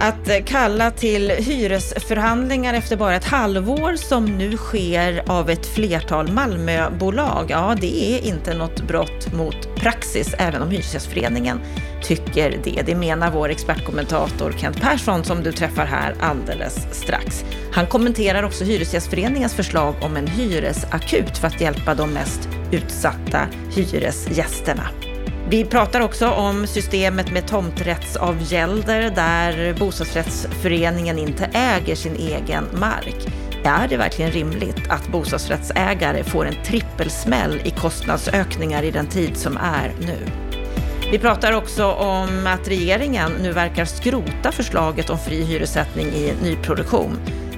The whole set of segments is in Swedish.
Att eh, kalla till hyresförhandlingar efter bara ett halvår som nu sker av ett flertal Malmöbolag, ja det är inte något brott mot praxis, även om Hyresgästföreningen tycker det. Det menar vår expertkommentator Kent Persson som du träffar här alldeles strax. Han kommenterar också Hyresgästföreningens förslag om en hyresakut för att hjälpa de mest utsatta hyresgästerna. Vi pratar också om systemet med tomträttsavgälder där bostadsrättsföreningen inte äger sin egen mark. Är det verkligen rimligt att bostadsrättsägare får en trippelsmäll i kostnadsökningar i den tid som är nu? Vi pratar också om att regeringen nu verkar skrota förslaget om fri hyressättning i nyproduktion.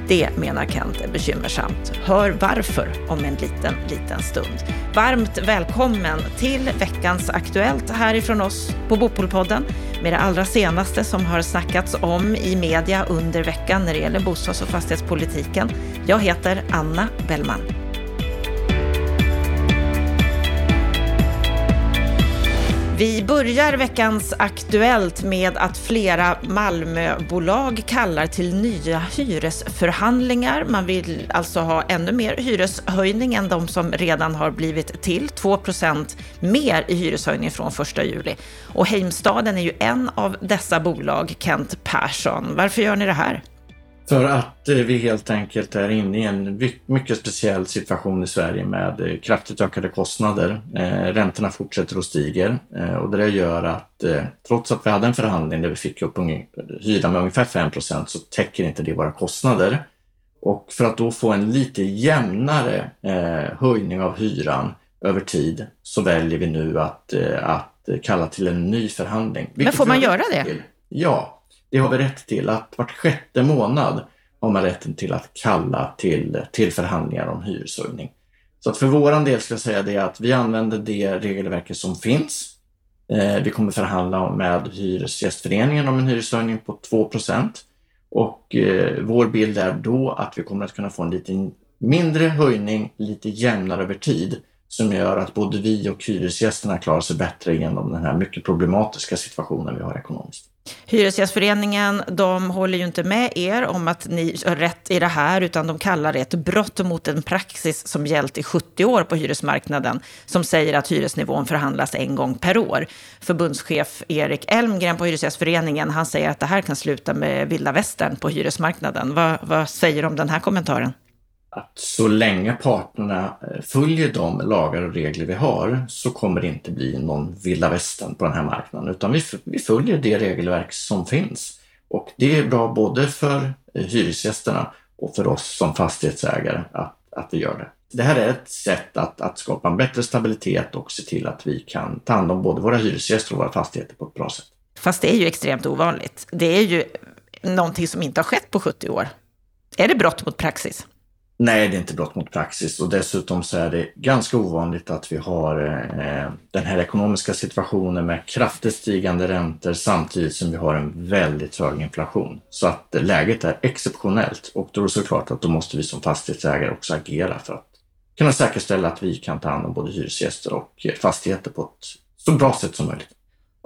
Det menar Kent är bekymmersamt. Hör varför om en liten, liten stund. Varmt välkommen till veckans Aktuellt härifrån oss på Bopolpodden med det allra senaste som har snackats om i media under veckan när det gäller bostads och fastighetspolitiken. Jag heter Anna Bellman. Vi börjar veckans Aktuellt med att flera Malmöbolag kallar till nya hyresförhandlingar. Man vill alltså ha ännu mer hyreshöjning än de som redan har blivit till. 2% mer i hyreshöjning från 1 juli. Och Heimstaden är ju en av dessa bolag, Kent Persson. Varför gör ni det här? För att eh, vi helt enkelt är inne i en mycket speciell situation i Sverige med eh, kraftigt ökade kostnader. Eh, räntorna fortsätter att stiga och det gör att trots att vi hade en förhandling där vi fick upp hyran med ungefär 5% så täcker inte det våra kostnader. Och för att då få en lite jämnare höjning av hyran över tid så väljer vi nu att, att kalla till en ny förhandling. Men får man göra det? Ja, det har vi rätt till. Att vart sjätte månad har man rätten till att kalla till, till förhandlingar om hyreshöjning. Så att för våran del ska jag säga det att vi använder det regelverket som finns. Eh, vi kommer förhandla med Hyresgästföreningen om en hyreshöjning på 2 och eh, vår bild är då att vi kommer att kunna få en lite mindre höjning, lite jämnare över tid som gör att både vi och hyresgästerna klarar sig bättre genom den här mycket problematiska situationen vi har ekonomiskt. Hyresgästföreningen, de håller ju inte med er om att ni har rätt i det här, utan de kallar det ett brott mot en praxis som gällt i 70 år på hyresmarknaden, som säger att hyresnivån förhandlas en gång per år. Förbundschef Erik Elmgren på Hyresgästföreningen, han säger att det här kan sluta med vilda västern på hyresmarknaden. Vad, vad säger du om den här kommentaren? Att så länge parterna eh, följer de lagar och regler vi har så kommer det inte bli någon vilda västern på den här marknaden utan vi, vi följer det regelverk som finns. Och det är bra både för eh, hyresgästerna och för oss som fastighetsägare att, att vi gör det. Det här är ett sätt att, att skapa en bättre stabilitet och se till att vi kan ta hand om både våra hyresgäster och våra fastigheter på ett bra sätt. Fast det är ju extremt ovanligt. Det är ju någonting som inte har skett på 70 år. Är det brott mot praxis? Nej, det är inte brott mot praxis och dessutom så är det ganska ovanligt att vi har eh, den här ekonomiska situationen med kraftigt stigande räntor samtidigt som vi har en väldigt hög inflation. Så att läget är exceptionellt och då är det såklart att då måste vi som fastighetsägare också agera för att kunna säkerställa att vi kan ta hand om både hyresgäster och fastigheter på ett så bra sätt som möjligt.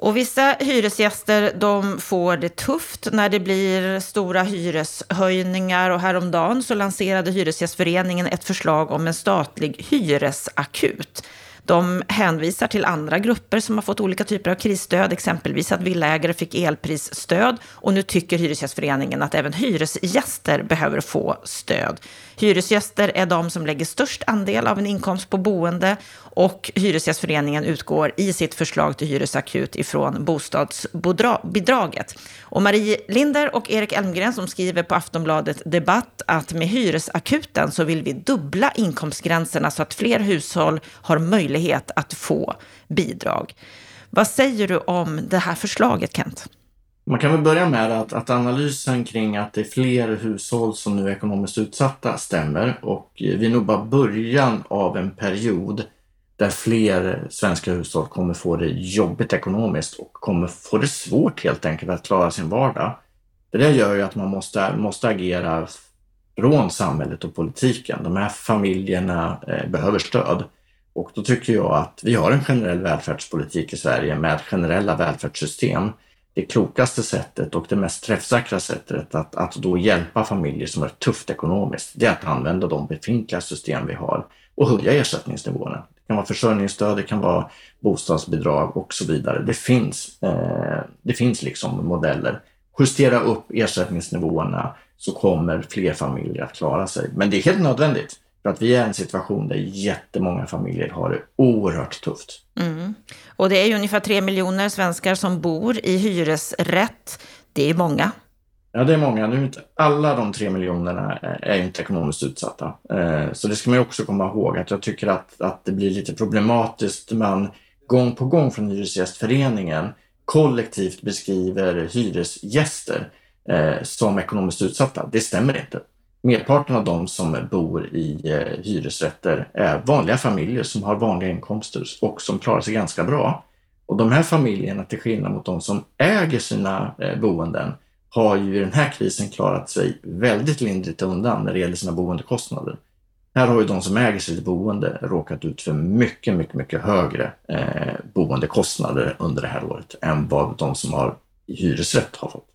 Och vissa hyresgäster de får det tufft när det blir stora hyreshöjningar och häromdagen så lanserade Hyresgästföreningen ett förslag om en statlig hyresakut. De hänvisar till andra grupper som har fått olika typer av krisstöd, exempelvis att villaägare fick elprisstöd och nu tycker Hyresgästföreningen att även hyresgäster behöver få stöd. Hyresgäster är de som lägger störst andel av en inkomst på boende och Hyresgästföreningen utgår i sitt förslag till hyresakut ifrån bostadsbidraget. Och Marie Linder och Erik Elmgren som skriver på Aftonbladet Debatt att med hyresakuten så vill vi dubbla inkomstgränserna så att fler hushåll har möjlighet att få bidrag. Vad säger du om det här förslaget, Kent? Man kan väl börja med att, att, analysen kring att det är fler hushåll som nu är ekonomiskt utsatta stämmer och vi är nog bara början av en period där fler svenska hushåll kommer få det jobbigt ekonomiskt och kommer få det svårt helt enkelt att klara sin vardag. Det där gör ju att man måste, måste agera från samhället och politiken. De här familjerna eh, behöver stöd. Och då tycker jag att vi har en generell välfärdspolitik i Sverige med generella välfärdssystem det klokaste sättet och det mest träffsäkra sättet att, att då hjälpa familjer som har det tufft ekonomiskt, det är att använda de befintliga system vi har och höja ersättningsnivåerna. Det kan vara försörjningsstöd, det kan vara bostadsbidrag och så vidare. Det finns, eh, det finns liksom modeller. Justera upp ersättningsnivåerna så kommer fler familjer att klara sig. Men det är helt nödvändigt. För att vi är i en situation där jättemånga familjer har det oerhört tufft. Mm. Och det är ju ungefär tre miljoner svenskar som bor i hyresrätt. Det är många. Ja, det är många. Nu inte alla de tre miljonerna är inte ekonomiskt utsatta. Eh, så det ska man också komma ihåg att jag tycker att, att det blir lite problematiskt. Man gång på gång från Hyresgästföreningen kollektivt beskriver hyresgäster eh, som ekonomiskt utsatta. Det stämmer inte. Merparten av de som bor i eh, hyresrätter är vanliga familjer som har vanliga inkomster och som klarar sig ganska bra. Och de här familjerna, till skillnad mot de som äger sina eh, boenden, har ju i den här krisen klarat sig väldigt lindrigt undan när det gäller sina boendekostnader. Här har ju de som äger sitt boende råkat ut för mycket, mycket, mycket högre eh, boendekostnader under det här året än vad de som har hyresrätt har fått.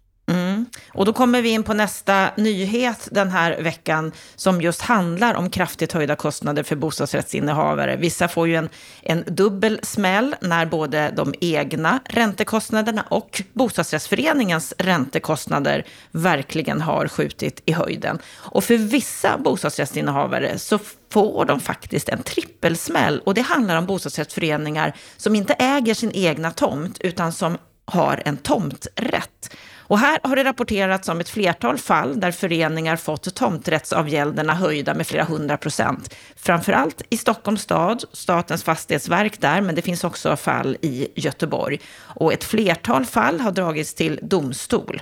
Och då kommer vi in på nästa nyhet den här veckan som just handlar om kraftigt höjda kostnader för bostadsrättsinnehavare. Vissa får ju en, en dubbel smäll när både de egna räntekostnaderna och bostadsrättsföreningens räntekostnader verkligen har skjutit i höjden. Och för vissa bostadsrättsinnehavare så får de faktiskt en trippelsmäll och det handlar om bostadsrättsföreningar som inte äger sin egna tomt utan som har en tomträtt. Och här har det rapporterats om ett flertal fall där föreningar fått tomträttsavgälderna höjda med flera hundra procent. Framförallt i Stockholms stad, Statens fastighetsverk där, men det finns också fall i Göteborg. Och ett flertal fall har dragits till domstol.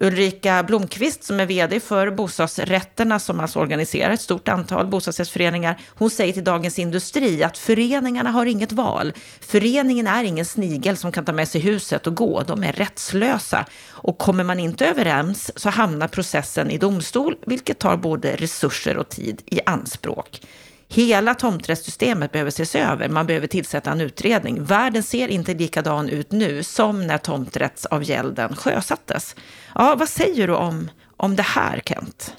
Ulrika Blomqvist som är vd för bostadsrätterna som alltså organiserar ett stort antal bostadsrättsföreningar. Hon säger till Dagens Industri att föreningarna har inget val. Föreningen är ingen snigel som kan ta med sig huset och gå. De är rättslösa. Och kommer man inte överens så hamnar processen i domstol, vilket tar både resurser och tid i anspråk. Hela tomträttssystemet behöver ses över. Man behöver tillsätta en utredning. Världen ser inte likadan ut nu som när tomträttsavgälden sjösattes. Ja, vad säger du om, om det här, Kent?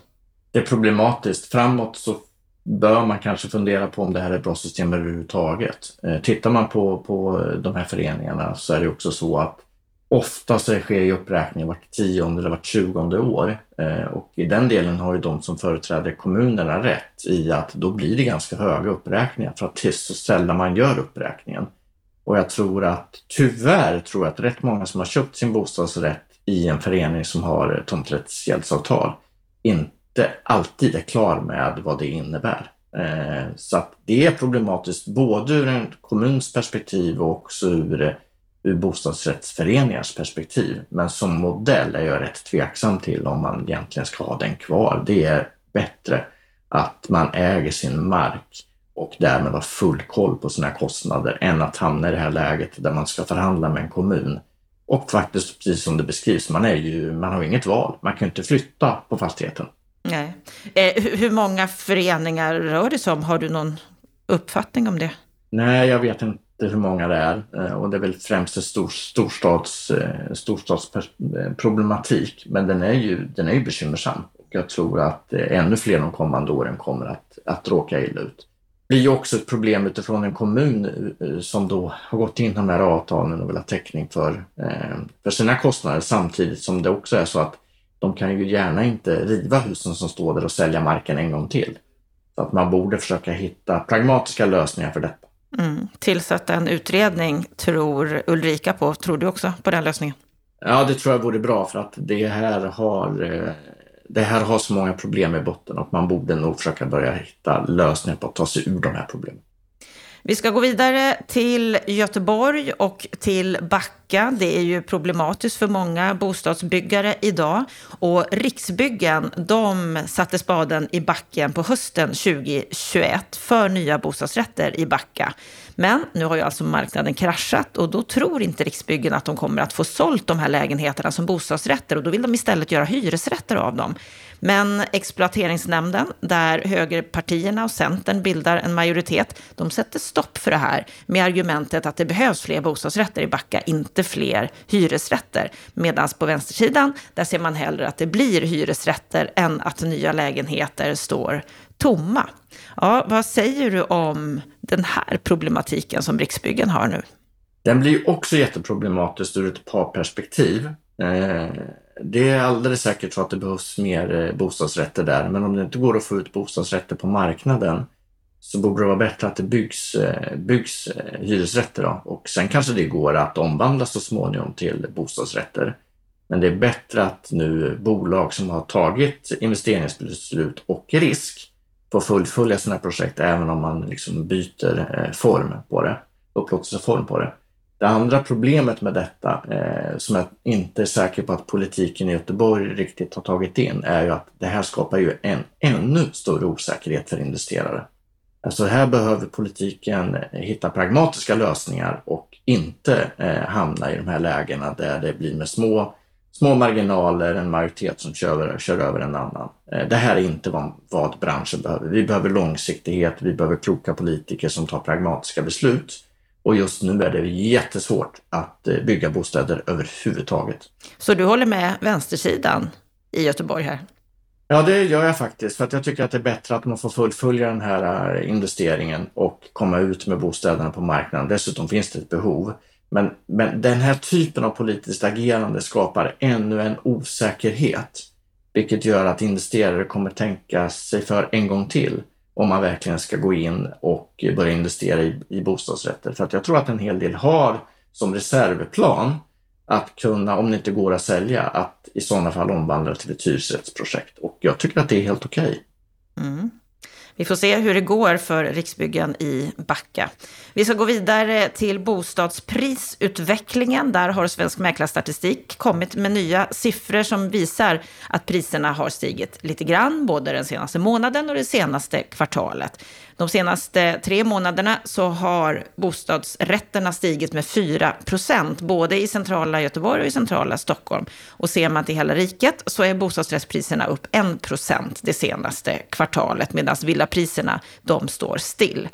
Det är problematiskt. Framåt så bör man kanske fundera på om det här är ett bra system överhuvudtaget. Eh, tittar man på, på de här föreningarna så är det också så att ofta så sker ju uppräkning vart tionde eller vart tjugonde år. Eh, och i den delen har ju de som företräder kommunerna rätt i att då blir det ganska höga uppräkningar för att det är så sällan man gör uppräkningen. Och jag tror att, tyvärr tror jag att rätt många som har köpt sin bostadsrätt i en förening som har tomträttshjälpsavtal, inte alltid är klar med vad det innebär. Eh, så att det är problematiskt både ur en kommuns perspektiv och också ur ur bostadsrättsföreningars perspektiv. Men som modell är jag rätt tveksam till om man egentligen ska ha den kvar. Det är bättre att man äger sin mark och därmed har full koll på sina kostnader än att hamna i det här läget där man ska förhandla med en kommun. Och faktiskt, precis som det beskrivs, man, är ju, man har inget val. Man kan inte flytta på fastigheten. Nej. Eh, hur många föreningar rör det sig om? Har du någon uppfattning om det? Nej, jag vet inte hur många det är eh, och det är väl främst en stor, storstads, eh, storstadsproblematik. Men den är ju, den är ju bekymmersam och jag tror att eh, ännu fler de kommande åren kommer att, att råka illa ut. Det blir ju också ett problem utifrån en kommun som då har gått in de här avtalen och vill ha täckning för, för sina kostnader samtidigt som det också är så att de kan ju gärna inte riva husen som står där och sälja marken en gång till. Så att man borde försöka hitta pragmatiska lösningar för detta. Mm. Tillsätta en utredning tror Ulrika på. Tror du också på den lösningen? Ja, det tror jag vore bra för att det här har eh, det här har så många problem i botten att man borde nog försöka börja hitta lösningar på att ta sig ur de här problemen. Vi ska gå vidare till Göteborg och till Backa. Det är ju problematiskt för många bostadsbyggare idag. Och Riksbyggen, de satte spaden i backen på hösten 2021 för nya bostadsrätter i Backa. Men nu har ju alltså marknaden kraschat och då tror inte Riksbyggen att de kommer att få sålt de här lägenheterna som bostadsrätter och då vill de istället göra hyresrätter av dem. Men exploateringsnämnden, där högerpartierna och Centern bildar en majoritet, de sätter stopp för det här med argumentet att det behövs fler bostadsrätter i Backa, inte fler hyresrätter. Medan på vänstersidan, där ser man hellre att det blir hyresrätter än att nya lägenheter står tomma. Ja, vad säger du om den här problematiken som Riksbyggen har nu? Den blir också jätteproblematisk ur ett parperspektiv. Eh, det är alldeles säkert så att det behövs mer eh, bostadsrätter där, men om det inte går att få ut bostadsrätter på marknaden så borde det vara bättre att det byggs, eh, byggs eh, hyresrätter. Då. Och sen kanske det går att omvandla så småningom till bostadsrätter. Men det är bättre att nu bolag som har tagit investeringsbeslut och risk får fullfölja sina projekt även om man liksom byter form på det, upplåtelseform på det. Det andra problemet med detta, eh, som jag inte är säker på att politiken i Göteborg riktigt har tagit in, är ju att det här skapar ju en ännu större osäkerhet för investerare. Alltså här behöver politiken hitta pragmatiska lösningar och inte eh, hamna i de här lägena där det blir med små, små marginaler, en majoritet som kör, kör över en annan. Eh, det här är inte vad, vad branschen behöver. Vi behöver långsiktighet, vi behöver kloka politiker som tar pragmatiska beslut och just nu är det jättesvårt att eh, bygga bostäder överhuvudtaget. Så du håller med vänstersidan i Göteborg här? Ja, det gör jag faktiskt. För att jag tycker att det är bättre att man får fullfölja den här eh, investeringen och komma ut med bostäderna på marknaden. Dessutom finns det ett behov. Men, men den här typen av politiskt agerande skapar ännu en osäkerhet, vilket gör att investerare kommer tänka sig för en gång till om man verkligen ska gå in och börja investera i, i bostadsrätter. För att jag tror att en hel del har som reservplan att kunna, om det inte går att sälja, att i sådana fall omvandla det till ett hyresrättsprojekt. Och jag tycker att det är helt okej. Okay. Mm. Vi får se hur det går för Riksbyggen i Backa. Vi ska gå vidare till bostadsprisutvecklingen. Där har Svensk Mäklarstatistik kommit med nya siffror som visar att priserna har stigit lite grann, både den senaste månaden och det senaste kvartalet. De senaste tre månaderna så har bostadsrätterna stigit med 4 procent, både i centrala Göteborg och i centrala Stockholm. Och ser man till hela riket så är bostadsrättspriserna upp 1 procent det senaste kvartalet, medan villa villapriserna de står still.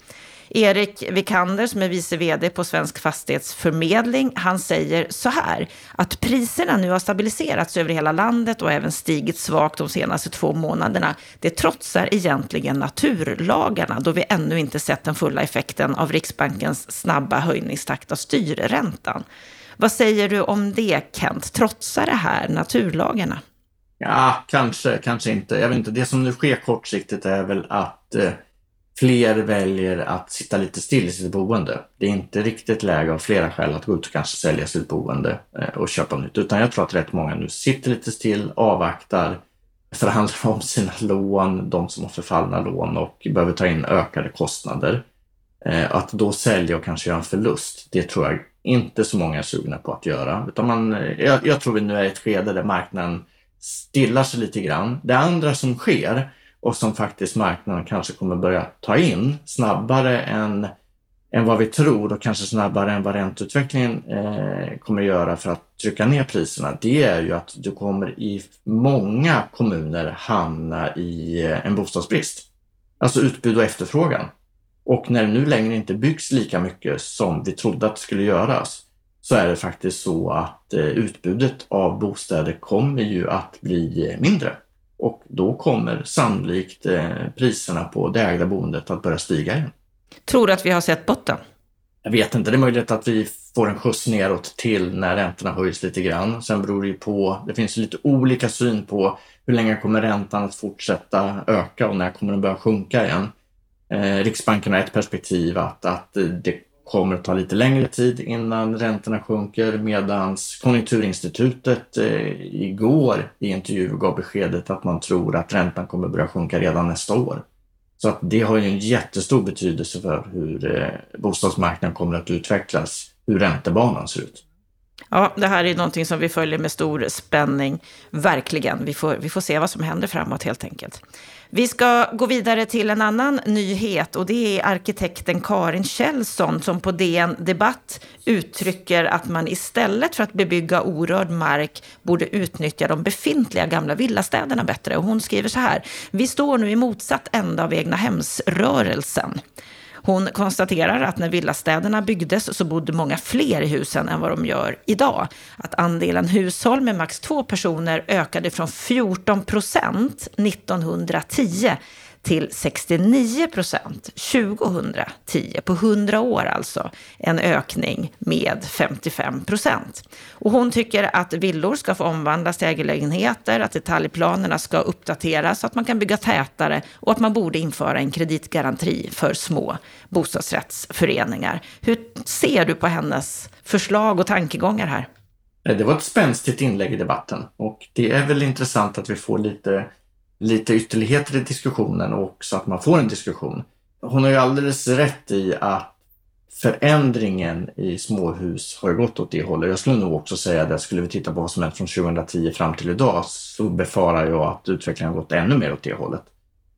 Erik Vikander som är vice vd på Svensk Fastighetsförmedling, han säger så här, att priserna nu har stabiliserats över hela landet och även stigit svagt de senaste två månaderna. Det trotsar egentligen naturlagarna, då vi ännu inte sett den fulla effekten av Riksbankens snabba höjningstakt av styrräntan. Vad säger du om det, Kent? Trotsar det här naturlagarna? Ja, kanske, kanske inte. Jag vet inte. Det som nu sker kortsiktigt är väl att eh, fler väljer att sitta lite still i sitt boende. Det är inte riktigt läge av flera skäl att gå ut och kanske sälja sitt boende eh, och köpa nytt, utan jag tror att rätt många nu sitter lite still, avvaktar, förhandlar om sina lån, de som har förfallna lån och behöver ta in ökade kostnader. Eh, att då sälja och kanske göra en förlust, det tror jag inte så många är sugna på att göra. Utan man, eh, jag, jag tror vi nu är i ett skede där marknaden stillar sig lite grann. Det andra som sker, och som faktiskt marknaden kanske kommer börja ta in snabbare än, än vad vi tror och kanske snabbare än vad ränteutvecklingen eh, kommer göra för att trycka ner priserna, det är ju att du kommer i många kommuner hamna i eh, en bostadsbrist. Alltså utbud och efterfrågan. Och när det nu längre inte byggs lika mycket som vi trodde att det skulle göras, så är det faktiskt så att eh, utbudet av bostäder kommer ju att bli mindre. Och då kommer sannolikt eh, priserna på det ägda boendet att börja stiga igen. Tror du att vi har sett botten? Jag vet inte, det är möjligt att vi får en skjuts neråt till när räntorna höjs lite grann. Sen beror det ju på, det finns lite olika syn på hur länge kommer räntan att fortsätta öka och när kommer den börja sjunka igen. Eh, Riksbanken har ett perspektiv att, att det kommer att ta lite längre tid innan räntorna sjunker medan Konjunkturinstitutet eh, igår i intervju gav beskedet att man tror att räntan kommer börja sjunka redan nästa år. Så att det har ju en jättestor betydelse för hur eh, bostadsmarknaden kommer att utvecklas, hur räntebanan ser ut. Ja, det här är någonting som vi följer med stor spänning, verkligen. Vi får, vi får se vad som händer framåt helt enkelt. Vi ska gå vidare till en annan nyhet och det är arkitekten Karin Kjellson som på DN Debatt uttrycker att man istället för att bebygga orörd mark borde utnyttja de befintliga gamla villastäderna bättre. Och hon skriver så här, vi står nu i motsatt ända av egna hemsrörelsen. Hon konstaterar att när villastäderna byggdes så bodde många fler i husen än vad de gör idag. Att andelen hushåll med max två personer ökade från 14 procent 1910 till 69 procent 2010, på 100 år alltså, en ökning med 55 procent. Och hon tycker att villor ska få omvandlas till ägarlägenheter, att detaljplanerna ska uppdateras så att man kan bygga tätare och att man borde införa en kreditgaranti för små bostadsrättsföreningar. Hur ser du på hennes förslag och tankegångar här? Eh, det var ett spänstigt inlägg i debatten och det är väl intressant att vi får lite lite ytterligheter i diskussionen och också att man får en diskussion. Hon har ju alldeles rätt i att förändringen i småhus har gått åt det hållet. Jag skulle nog också säga det, skulle vi titta på vad som hänt från 2010 fram till idag så befarar jag att utvecklingen har gått ännu mer åt det hållet.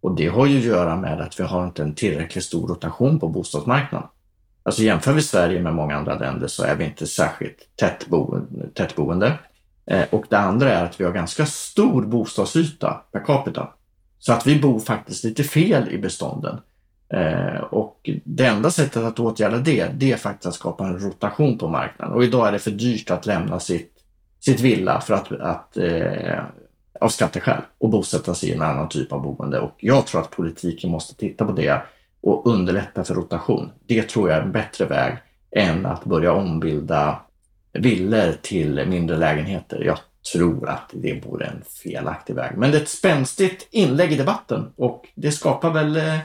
Och det har ju att göra med att vi har inte en tillräckligt stor rotation på bostadsmarknaden. Alltså jämför vi Sverige med många andra länder så är vi inte särskilt tättboende. tättboende. Eh, och det andra är att vi har ganska stor bostadsyta per capita. Så att vi bor faktiskt lite fel i bestånden. Eh, och det enda sättet att åtgärda det, det är faktiskt att skapa en rotation på marknaden. Och idag är det för dyrt att lämna sitt, sitt villa för att, att eh, av skatteskäl och bosätta sig i en annan typ av boende. Och jag tror att politiken måste titta på det och underlätta för rotation. Det tror jag är en bättre väg än att börja ombilda villor till mindre lägenheter. Jag tror att det vore en felaktig väg. Men det är ett spänstigt inlägg i debatten och det skapar väl eh,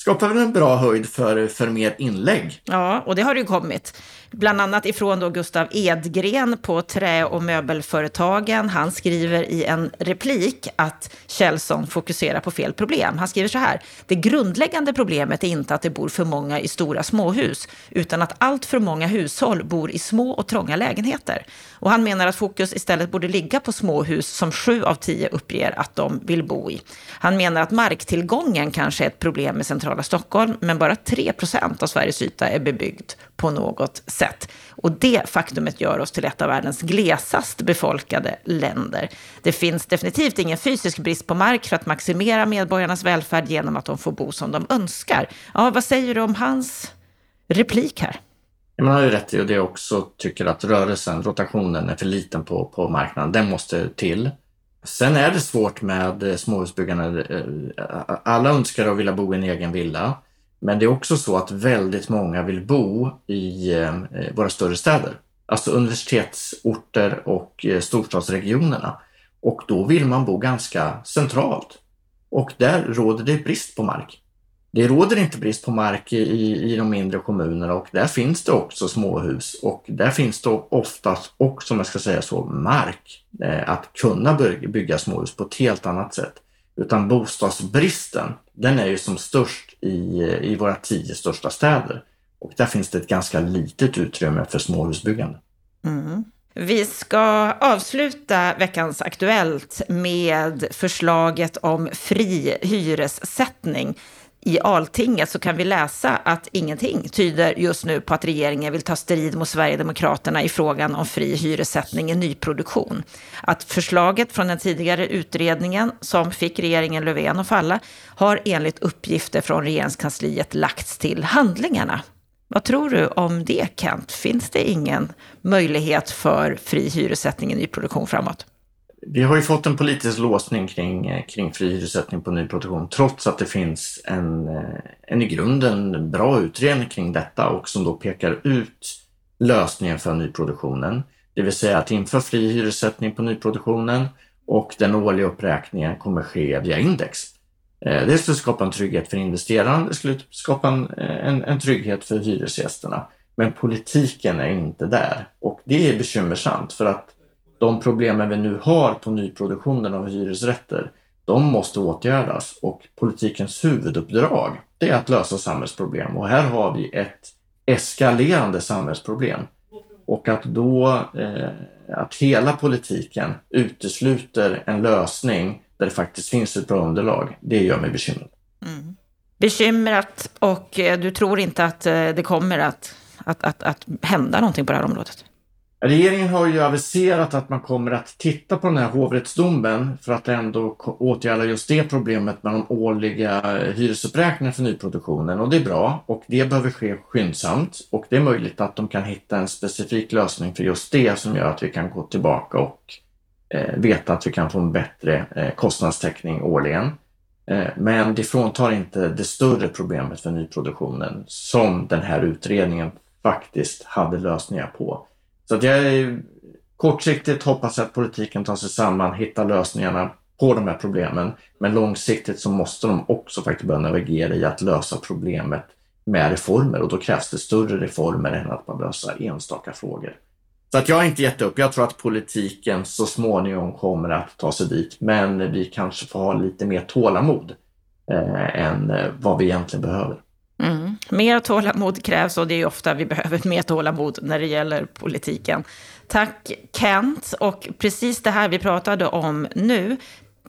skapar väl en bra höjd för, för mer inlägg. Ja, och det har det ju kommit. Bland annat ifrån då Gustav Edgren på Trä och möbelföretagen. Han skriver i en replik att Kjellson fokuserar på fel problem. Han skriver så här. Det grundläggande problemet är inte att det bor för många i stora småhus, utan att allt för många hushåll bor i små och trånga lägenheter. Och han menar att fokus istället borde ligga på småhus som sju av tio uppger att de vill bo i. Han menar att marktillgången kanske är ett problem med centrala Stockholm, men bara 3 procent av Sveriges yta är bebyggd på något sätt. Och det faktumet gör oss till ett av världens glesast befolkade länder. Det finns definitivt ingen fysisk brist på mark för att maximera medborgarnas välfärd genom att de får bo som de önskar. Ja, vad säger du om hans replik här? Man har ju rätt i och det också tycker att rörelsen, rotationen är för liten på, på marknaden. Den måste till. Sen är det svårt med eh, småhusbyggande. Eh, eh, alla önskar att vilja bo i en egen villa. Men det är också så att väldigt många vill bo i våra större städer. Alltså universitetsorter och storstadsregionerna. Och då vill man bo ganska centralt. Och där råder det brist på mark. Det råder inte brist på mark i, i de mindre kommunerna och där finns det också småhus och där finns det oftast också, om jag ska säga så, mark eh, att kunna bygga småhus på ett helt annat sätt. Utan bostadsbristen, den är ju som störst i, i våra tio största städer. Och där finns det ett ganska litet utrymme för småhusbyggande. Mm. Vi ska avsluta veckans Aktuellt med förslaget om fri hyressättning i Altinget så kan vi läsa att ingenting tyder just nu på att regeringen vill ta strid mot Sverigedemokraterna i frågan om fri hyressättning i nyproduktion. Att förslaget från den tidigare utredningen som fick regeringen Löfven att falla har enligt uppgifter från regeringskansliet lagts till handlingarna. Vad tror du om det Kent? Finns det ingen möjlighet för fri hyressättning i nyproduktion framåt? Vi har ju fått en politisk låsning kring, eh, kring fri hyressättning på nyproduktion trots att det finns en, eh, en i grunden bra utredning kring detta och som då pekar ut lösningen för nyproduktionen. Det vill säga att införa fri hyressättning på nyproduktionen och den årliga uppräkningen kommer ske via index. Eh, det skulle skapa en trygghet för investeraren, det skulle skapa en, en, en trygghet för hyresgästerna. Men politiken är inte där och det är bekymmersamt för att de problemen vi nu har på nyproduktionen av hyresrätter, de måste åtgärdas och politikens huvuduppdrag det är att lösa samhällsproblem och här har vi ett eskalerande samhällsproblem. Och att då eh, att hela politiken utesluter en lösning där det faktiskt finns ett bra underlag, det gör mig bekymrad. Mm. Bekymrat och eh, du tror inte att eh, det kommer att, att, att, att hända någonting på det här området? Regeringen har ju aviserat att man kommer att titta på den här hovrättsdomen för att ändå åtgärda just det problemet med de årliga hyresuppräkningarna för nyproduktionen och det är bra och det behöver ske skyndsamt och det är möjligt att de kan hitta en specifik lösning för just det som gör att vi kan gå tillbaka och eh, veta att vi kan få en bättre eh, kostnadstäckning årligen. Eh, men det fråntar inte det större problemet för nyproduktionen som den här utredningen faktiskt hade lösningar på. Så att jag kortsiktigt hoppas att politiken tar sig samman, hittar lösningarna på de här problemen. Men långsiktigt så måste de också faktiskt börja navigera i att lösa problemet med reformer och då krävs det större reformer än att bara lösa enstaka frågor. Så att jag har inte gett upp. Jag tror att politiken så småningom kommer att ta sig dit, men vi kanske får ha lite mer tålamod eh, än eh, vad vi egentligen behöver. Mm. Mer tålamod krävs och det är ofta vi behöver mer tålamod när det gäller politiken. Tack Kent. Och precis det här vi pratade om nu,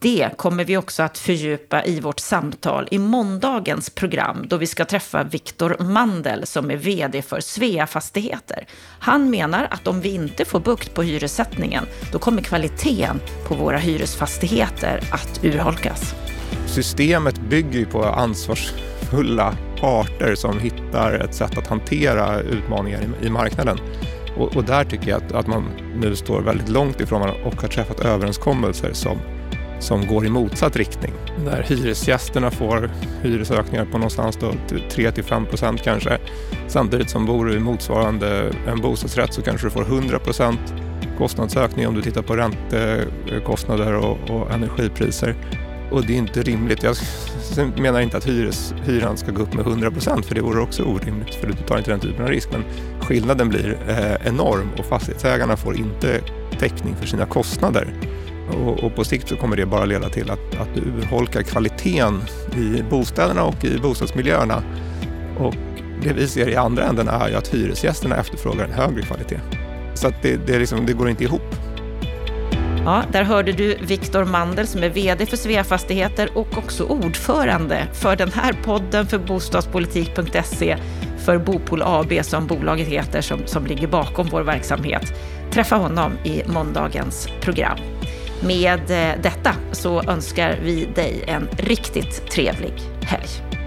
det kommer vi också att fördjupa i vårt samtal i måndagens program då vi ska träffa Viktor Mandel som är vd för Svea Fastigheter. Han menar att om vi inte får bukt på hyressättningen då kommer kvaliteten på våra hyresfastigheter att urholkas. Systemet bygger ju på ansvarsfulla parter som hittar ett sätt att hantera utmaningar i, i marknaden. Och, och, där tycker jag att, att, man nu står väldigt långt ifrån och har träffat överenskommelser som, som går i motsatt riktning. Där hyresgästerna får hyresökningar på någonstans 3-5 procent kanske. Samtidigt som bor du i motsvarande en bostadsrätt så kanske du får 100 procent kostnadsökning om du tittar på räntekostnader och, och energipriser. Och det är inte rimligt. Jag menar inte att hyres, hyran ska gå upp med 100 procent, för det vore också orimligt, för du tar inte den typen av risk. Men skillnaden blir eh, enorm och fastighetsägarna får inte täckning för sina kostnader. Och, och, på sikt så kommer det bara leda till att, att du urholkar kvaliteten i bostäderna och i bostadsmiljöerna. Och det vi ser i andra änden är ju att hyresgästerna efterfrågar en högre kvalitet. Så att det, det, liksom, det går inte ihop. Ja, där hörde du Viktor Mandel som är VD för Svea Fastigheter och också ordförande för den här podden för bostadspolitik.se för Bopol AB som bolaget heter som, som ligger bakom vår verksamhet. Träffa honom i måndagens program. Med eh, detta så önskar vi dig en riktigt trevlig helg.